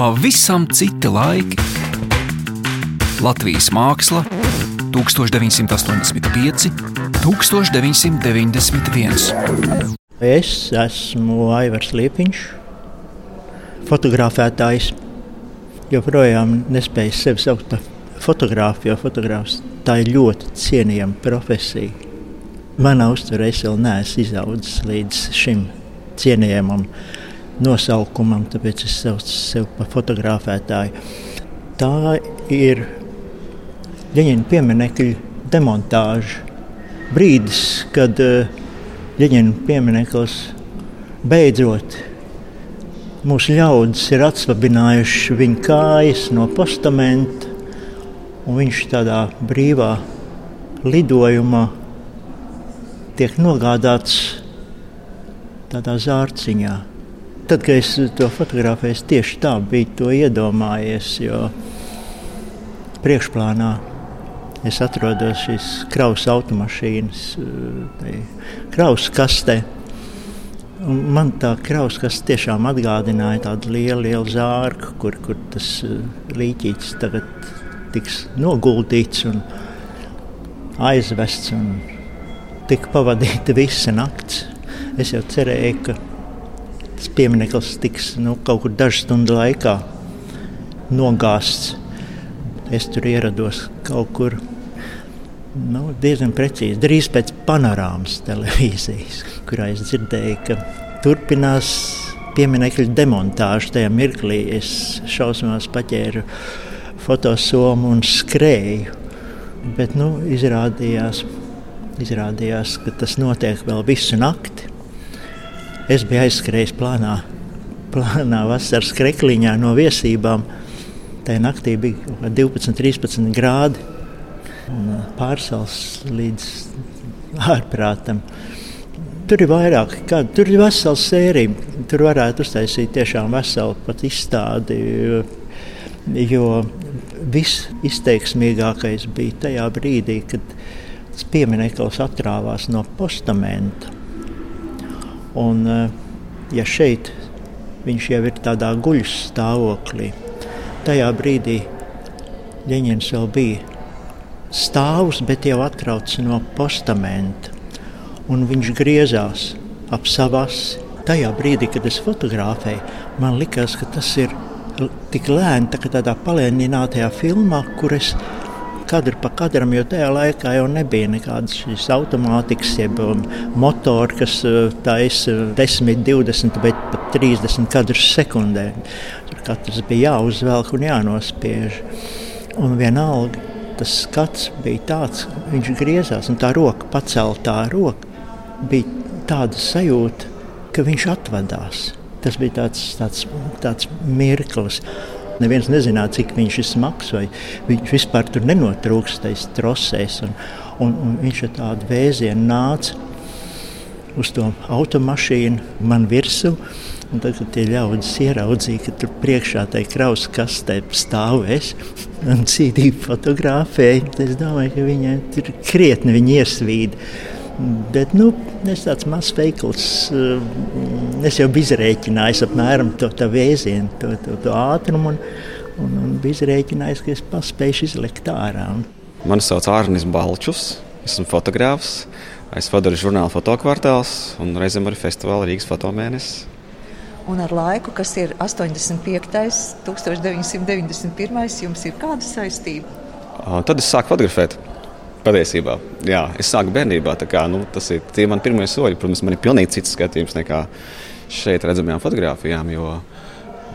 pavisam citi laiki. Latvijas māksla 1985, 1991. Es esmu Aivars Liepiņš, fotografētājs. Joprojām nespēju sevi saukt par fotografu, jo fotogrāfs tā ir ļoti cienījama profesija. Manā uztverē es vēl neesmu izaudzis līdz šim cienījamam nosaukumam, tāpēc es saucu sevi par fotografētāju. Tā ir Ļeņķina pieminiekļa demontāža. Brīdis, kad Ļeņķina piemineklis beidzot mūsu ļaudis ir atslabinājuši viņa kājas no postamenta, un viņš tādā brīvā lidojumā tiek nogādāts tādā zārciņā. Tad, kad es to fotografēju, tieši tā bija to iedomājies, jo priekšplānā es atrodos šīs kravas automašīnas, kravas kastē. Un man tā krauskaste tiešām atgādināja tādu lielu, lielu zārku, kur, kur tas līķis tagad tiks noguldīts un aizvests. Un tika pavadīta visa nakts. Es jau cerēju, ka tas piemineklis tiks nu, kaut kur dažu stundu laikā nogāzts. Es tur ierados kaut kur nu, diezgan precīzi, drīz pēc panorāmas televīzijas, kurā es dzirdēju, ka turpinās pieminiektu demontāžu. Tajā mirklī es šausmās paķēru fotosomu un skrēju. Bet nu, izrādījās, izrādījās, ka tas notiek vēl visu nakti. Es biju aizskrējis plānā, plānā vasaras krekliņā no viesībām. Tajā naktī bija 12, 13 grādi un pārsals līdz ārprātam. Tur ir vairāk, kā, tur ir vesela sērija. Tur varētu uztaisīt tiešām veselu pat izstādi. Jo visizteiksmīgākais bija tajā brīdī, kad tas piemineklis atrāvās no postamenta. Un, ja šeit viņš jau ir tādā guļus stāvoklī, tajā brīdī Ļeņņins vēl bija stāvs, bet jau atrauts no postamenta. Un viņš griezās ap savas. Tajā brīdī, kad es fotografēju, man likās, ka tas ir tik lēni, tā tādā palēninātajā filmā, kur es kadru pa kadram, jo tajā laikā jau nebija nekādas šīs automātikas, jeb um, motori, kas uh, taisa 10, 20 vai pat 30 kadrus sekundē. Tur katrs bija jāuzvelk un jānospiež. Un vienalga tas skats bija tāds, viņš griezās un tā roka paceltā roka bija tāda sajūta, ka viņš atvadās. Tas bija tāds, tāds, tāds mirklis. Neviens nezināja, cik viņš ir smags, vai viņš vispār tur nenotrūkstais trosēs. Un, un, un viņš ar tādu vēzienu nāca uz to automašīnu man virsū. Un tad, kad tie ļaudis ieraudzīja, ka tur priekšā tai kraus kastē stāv es un cīdīju fotografēju, es domāju, ka viņai tur krietni viņi iesvīda. Bet nu, es tāds mazs veikls, eh, es jau biju izrēķinājis apmēram to vēzienu, to, to, to ātrumu. Un, un, un biju izrēķinājis, ka es paspēju izlikt ārā. Mani sauc Arnis Balčus, esmu fotogrāfs. Es vadoju žurnālu fotokvartāls un reizēm arī festivāla Rīgas fotomēnesis. Un ar laiku, kas ir 85. 1991. jums ir kāda saistība? Tad es sāku fotografēt. Patiesībā, jā, es sāku bērnībā. Kā, nu, tas ir tie mani pirmie soļi. Protams, man ir pilnīgi cits skatījums nekā šeit redzamajām fotografijām. Jo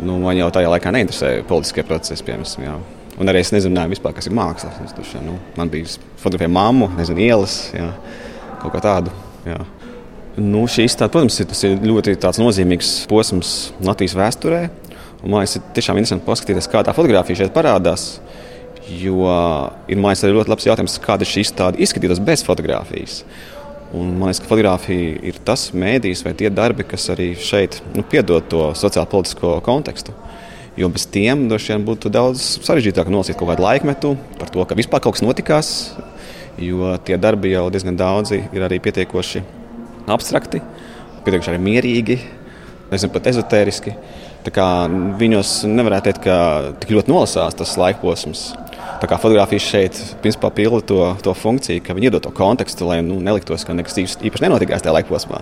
nu, man jau tajā laikā neinteresēja politiskie procesi. Piemēram, jā. Un arī es nezināju, vispār, kas ir māksla. Tuši, nu, man bija fotografija mammu, nezinu, ielas, jā, kaut kā tādu. Jā. Nu, šīs, tā, protams, ir, ir ļoti nozīmīgs posms Latvijas vēsturē. Man liekas, ir tiešām interesanti paskatīties, kā tā fotografija šeit parādās. Jo ir mājas arī ļoti labs jautājums, kāda šī izstāde izskatītos bez fotografijas. Un, man liekas, ka fotografija ir tas mēdījis vai tie darbi, kas arī šeit nu, piedod to sociālo politisko kontekstu. Jo bez tiem droši vien būtu daudz sarežģītāk nolasīt kaut kādu laikmetu par to, ka vispār kaut kas notikās. Jo tie darbi jau diezgan daudzi ir arī pietiekoši abstrakti, pietiekoši arī mierīgi, nezinu, pat ezotēriski. Viņos nevarētu teikt, ka tik ļoti nolasās tas laikposms. Tā kā fotografija šeit principā pilda to, to funkciju, ka viņi iedod to kontekstu, lai nu, neliktos, ka nekas īpaši nenotikās tajā laikposmā.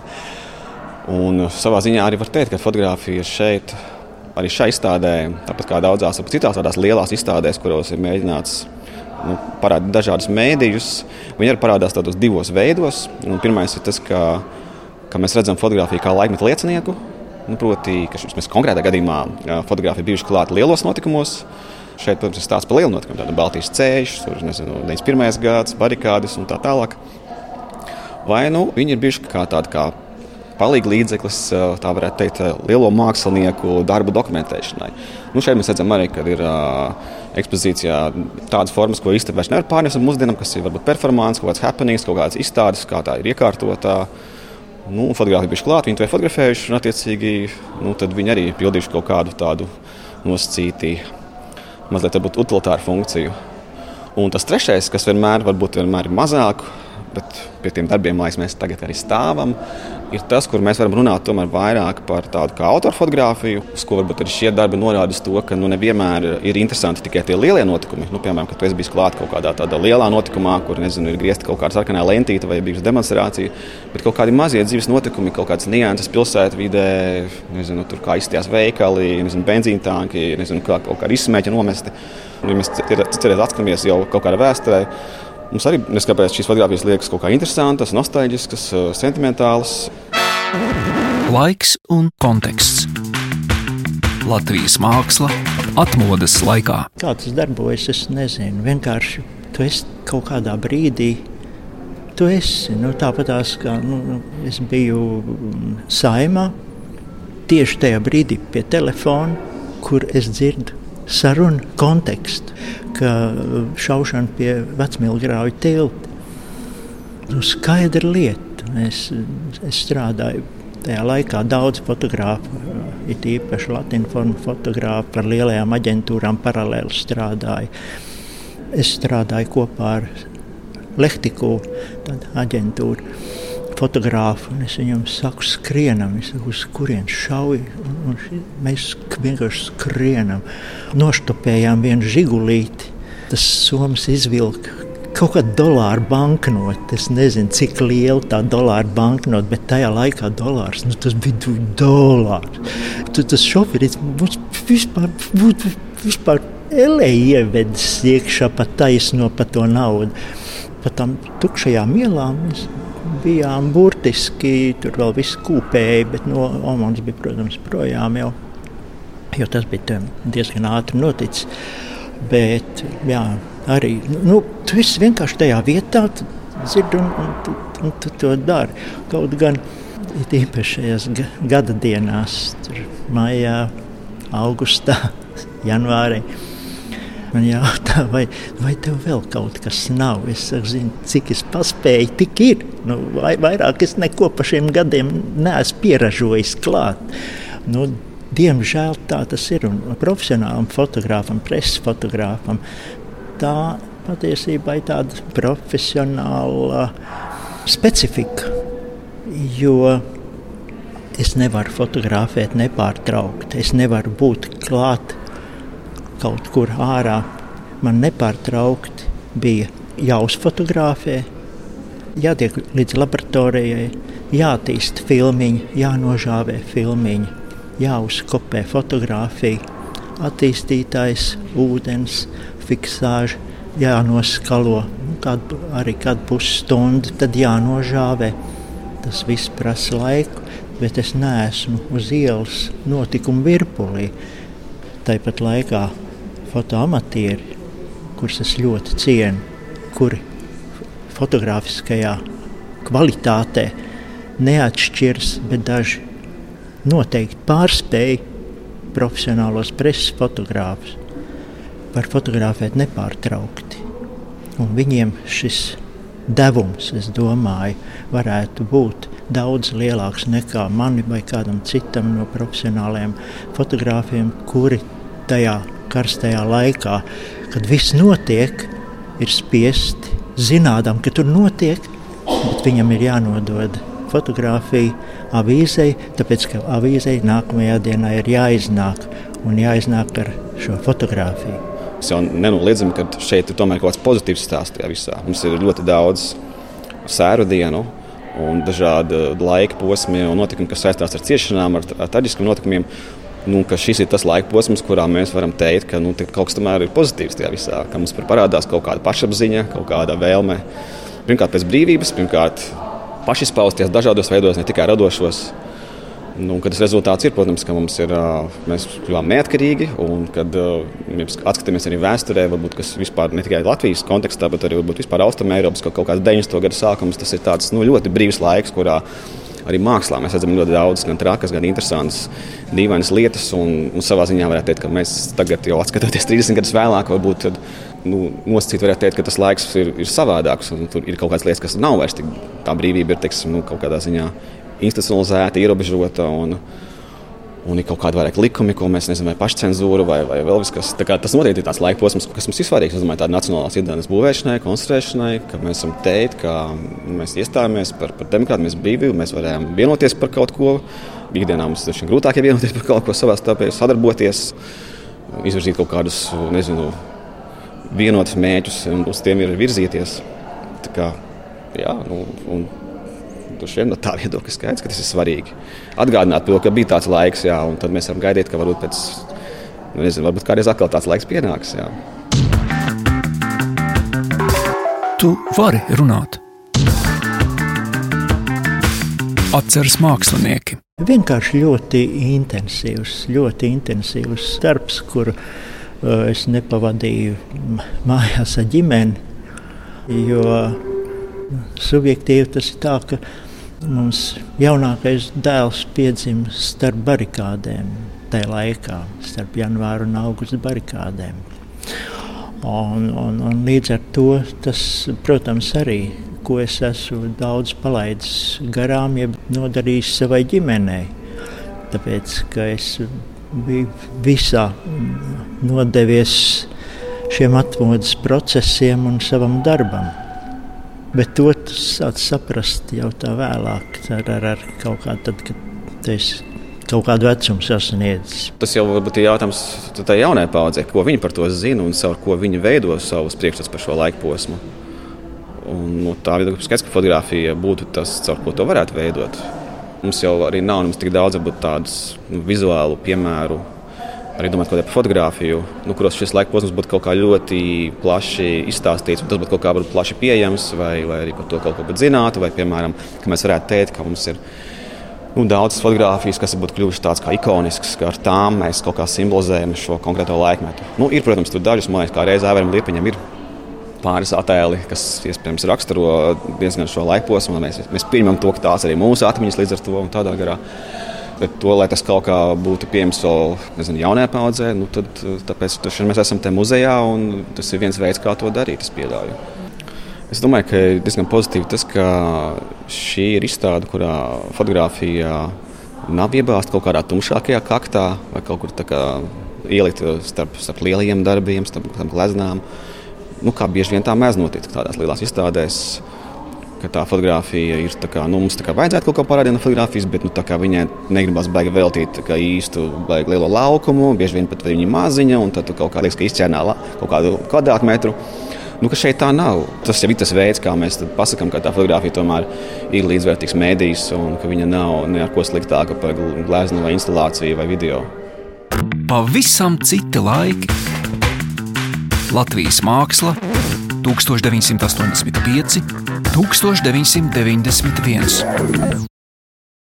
Un savā ziņā arī var teikt, ka fotografija šeit, arī šai izstādē, tāpat kā daudzās citās tādās lielās izstādēs, kuros ir mēģināts nu, parādīt dažādus mēdījus, viņi arī parādās tādos divos veidos. Pirmais ir tas, ka, ka mēs redzam fotografiju kā laikmetu liecinieku. Nu, proti, ka mēs konkrētā gadījumā fotografija bijuši klāta lielos notikumos. Šeit, protams, ir stāsts par lielu notikumu, tādu Baltijas ceļu, tur nezinu, 91. gads, barikādas un tā tālāk. Vai nu viņi ir bijuši kā tādi kā palīga līdzeklis, tā varētu teikt, lielo mākslinieku darbu dokumentēšanai. Nu, šeit mēs redzam arī, ka ir uh, ekspozīcijā tādas formas, ko īstenībā nevar pārnest uz mūsdienām, kas ir varbūt performance, kaut kāds happenings, kaut kādas izstādes, kā tā ir iekārtotā. Nu, fotogrāfi bija klāti, viņi to ir fotografējuši, un attiecīgi nu, viņi arī pildījuši kaut kādu tādu nosacītību mazliet utilitāru funkciju. Un tas trešais, kas vienmēr, varbūt vienmēr ir mazāk, bet pie tiem darbiem, lai mēs tagad arī stāvam, ir tas, kur mēs varam runāt vairāk par tādu kā autorfotografiju, uz ko varbūt arī šie darbi norāda to, ka nu, nevienmēr ir interesanti tikai tie lielie notikumi. Nu, piemēram, kad tu esi bijis klāt kaut kādā tādā lielā notikumā, kur nezinu, ir griezta kaut kāda sarkanā lentīte vai bijusi demonstrācija, bet kaut kādi mazie dzīves notikumi, kaut kādas nianses pilsētvidē, nezinu, tur kā izstījās veikali, nezinu, benzīna tanki, nezinu, kā kaut kāda izsmēķa nomesti. Ja mēs cerēsim, atskatāmies jau kaut kādā vēsturē, Mums arī neskapēc šīs fotogrāfijas liekas kaut kā interesantas, nostalģiskas, eh, sentimentālas. Laiks un konteksts. Latvijas māksla atmodas laikā. Kā tas darbojas, es nezinu. Vienkārši tu esi kaut kādā brīdī. Tu esi nu, tāpat kā nu, es biju saimā, tieši tajā brīdī pie telefona, kur es dzirdu sarunu kontekstu, ka šaušana pie vecmīlgrauja tilta. Nu, skaidra lieta. Es, es strādāju tajā laikā daudz fotografu, it īpaši latviešu fotografu par lielajām aģentūrām paralēli strādāju. Es strādāju kopā ar Lehtiku, tādu aģentūru fotogrāfu, es viņam saku, skrienam, saku, uz kurienes šauju. Un, un mēs vienkārši skrienam, noštopējām vienu žigulīti. Tas somas izvilka kaut kāda dolāra banknote. Es nezinu, cik liela tā dolāra banknote, bet tajā laikā dolārs, nu, tas bija dolārs. Tu, tas šoferis mums vispār vispār elēja ievedis iekšā pa taisno pa to naudu. Pa tam tukšajām ielām mēs bijām burtiski, tur vēl viss kūpēja, bet no Omanas bija, protams, projām jau, jo tas bija diezgan ātri noticis. Bet, jā, arī, nu, tu esi vienkārši tajā vietā, dzirdi un, un, un, un tu to dari. Kaut gan īpašajās gada dienās, tur maijā, augustā, janvārī. Man jautā, vai, vai tev vēl kaut kas nav? Es saku, zinu, cik es paspēju, tik ir. Nu, vai, vairāk es neko pa šiem gadiem neesmu pieražojis klāt. Nu, diemžēl tā tas ir. Un profesionālam fotogrāfam, preses fotogrāfam, tā patiesībā ir tāda profesionāla specifika. Jo es nevaru fotografēt nepārtraukti. Es nevaru būt klāt kaut kur ārā. Man nepārtraukti bija jāuzfotografē, jātiek līdz laboratorijai, jātīst filmiņa, jānožāvē filmiņa, jāuzkopē fotografija, attīstītājs, ūdens, fiksāža, jānoskalo nu, kādu, arī kādu pusstundu, tad jānožāvē. Tas viss prasa laiku, bet es neesmu uz ielas notikumu virpulī. Tāpat laikā fotoamatieri, kurus es ļoti cienu, kuri fotografiskajā kvalitātē neatšķiras, bet daži noteikti pārspēj profesionālos preses fotogrāfus. Var fotografēt nepārtraukti. Un viņiem šis devums, es domāju, varētu būt daudz lielāks nekā man vai kādam citam no profesionāliem fotogrāfiem, kuri tajā karstajā laikā, kad viss notiek, ir spiesti zinām, ka tur notiek, bet viņam ir jānodod fotografiju avīzei, tāpēc ka avīzei nākamajā dienā ir jāiznāk un jāiznāk ar šo fotografiju. Es jau nenoliedzami, ka šeit ir tomēr kaut kāds pozitīvs stāsts tajā visā. Mums ir ļoti daudz sēru dienu un dažādi laika posmi un notikumi, kas saistās ar ciešanām, ar, ar traģiskiem notikumiem. Nu, šis ir tas laika posms, kurā mēs varam teikt, ka nu, kaut kas tomēr ir pozitīvs tajā visā, ka mums parādās kaut kāda pašapziņa, kaut kāda vēlme. Pirmkārt, pēc brīvības, pirmkārt, pašizpausties dažādos veidos, ne tikai radošos. Nu, kad tas rezultāts ir, protams, ka mums ir, mēs kļuvām neatkarīgi, un kad mēs atskatāmies arī vēsturē, varbūt kas vispār ne tikai Latvijas kontekstā, bet arī vispār Austrumēropas kaut kāds 90. gada sākums, tas ir tāds nu, ļoti brīvs laiks, kurā arī mākslā mēs redzam ļoti daudz gan trakas, gan interesantas, dīvainas lietas. Un, un savā ziņā varētu teikt, ka mēs tagad, jau skatoties 30 gadus vēlāk, varbūt tad, nu, nosacīt, varētu teikt, ka tas laiks ir, ir savādāks. Tur ir kaut kādas lietas, kas nav vairs tik tā brīvība, ir teiksim, nu, kaut kādā ziņā institucionalizēta, ierobežota. Un, un ir kaut kādi vairāk likumi, ko mēs nezinām, vai pašcensūra vai, vai vēl kas tāds. Tas noteikti ir tāds laika posms, kas mums ir svarīgs. Es domāju, tāda nacionālās idejas būvēšanai, konstruēšanai, ka mēs esam teikt, ka mēs iestājāmies par, par demokrātiju, brīvību, mēs varējām vienoties par kaut ko. Ikdienā mums ir grūtāk vienoties par kaut ko savā starpā, sadarboties, izvirzīt kaut kādus, nezinu, vienotus mērķus un uz tiem ir virzīties. Tā kā, jā, nu, un, Tur no tā viedokļa skaidrs, ka tas ir svarīgi. Atgādināt to, ka bija tāds laiks, jā, un tad mēs varam gaidīt, ka varbūt pēc, nu, nezinu, varbūt kādreiz atkal tāds laiks pienāks. Jā. Tu vari runāt. Atceras mākslinieki. Vienkārši ļoti intensīvs, ļoti intensīvs darbs, kur uh, es nepavadīju mājās ar ģimeni. Jo subjektīvi tas ir tā, ka Mums jaunākais dēls piedzima starp barikādēm, tajā laikā, starp janvāra un augusta barikādēm. Un, un, un līdz ar to tas, protams, arī ko es esmu daudz palaidis garām, ja nodarījis savai ģimenei. Tāpēc, ka es biju visā nodevies šiem atmodas procesiem un savam darbam. Bet to sāc saprast jau tā vēlāk, ar, ar, ar kaut kādu tad, kad es kaut kādu vecumu sasniedzis. Tas jau varbūt ir jautājums tai jaunai paudzei, ko viņi par to zina un ar ko viņi veido savus priekšstats par šo laiku posmu. Un, nu, tā viedokļa skaidrs, ka fotografija būtu tas, caur ko to varētu veidot. Mums jau arī nav tik daudz tādu nu, vizuālu piemēru arī domāt par fotografiju, nu, kuros šis laika posms būtu kaut kā ļoti plaši izstāstīts, tas būtu kaut kā plaši pieejams, vai, vai arī par to kaut ko zinātu, vai, piemēram, ka mēs varētu teikt, ka mums ir nu, daudzas fotogrāfijas, kas būtu kļuvušas tādas kā ikoniskas, ka ar tām mēs kaut kā simbolizējam šo konkrēto laikmetu. Nu, ir, protams, tur dažas, liekas, kā reizē Ēveram Liepiņam ir pāris attēli, kas iespējams raksturo diezgan šo laikposmu. Mēs, mēs pieņemam to, ka tās arī mūsu atmiņas līdz ar to un tādā garā. Bet to, lai tas kaut kā būtu pieejams vēl nezinu, jaunajā paudzē, nu, tad tāpēc, mēs esam te muzejā un tas ir viens veids, kā to darīt. Es pieļauju. Es domāju, ka ir diezgan pozitīvi tas, ka šī ir izstāde, kurā fotografija nav iebāzta kaut kādā tumšākajā kaktā vai kaut kur kā ielikt starp, starp lielajiem darbiem, starp, starp gleznām. Nu, kā bieži vien tā mēdz notikt tādās lielās izstādēs ka tā fotografija ir tā kā, nu, mums tā kā vajadzētu kaut ko parādīt no fotografijas, bet nu, viņai negribas baigi veltīt īstu baigi lielo laukumu, bieži vien pat viņa maziņa, un tad kaut kā liekas, ka izķērnā kaut kādu kvadrātmetru. Nu, šeit tā nav. Tas jau ir tas veids, kā mēs pasakām, ka tā fotografija tomēr ir līdzvērtīgs mēdījis un ka viņa nav neko sliktāka par gleznu vai instalāciju vai video. Pavisam citi laiki. Latvijas māksla 1985, 1991.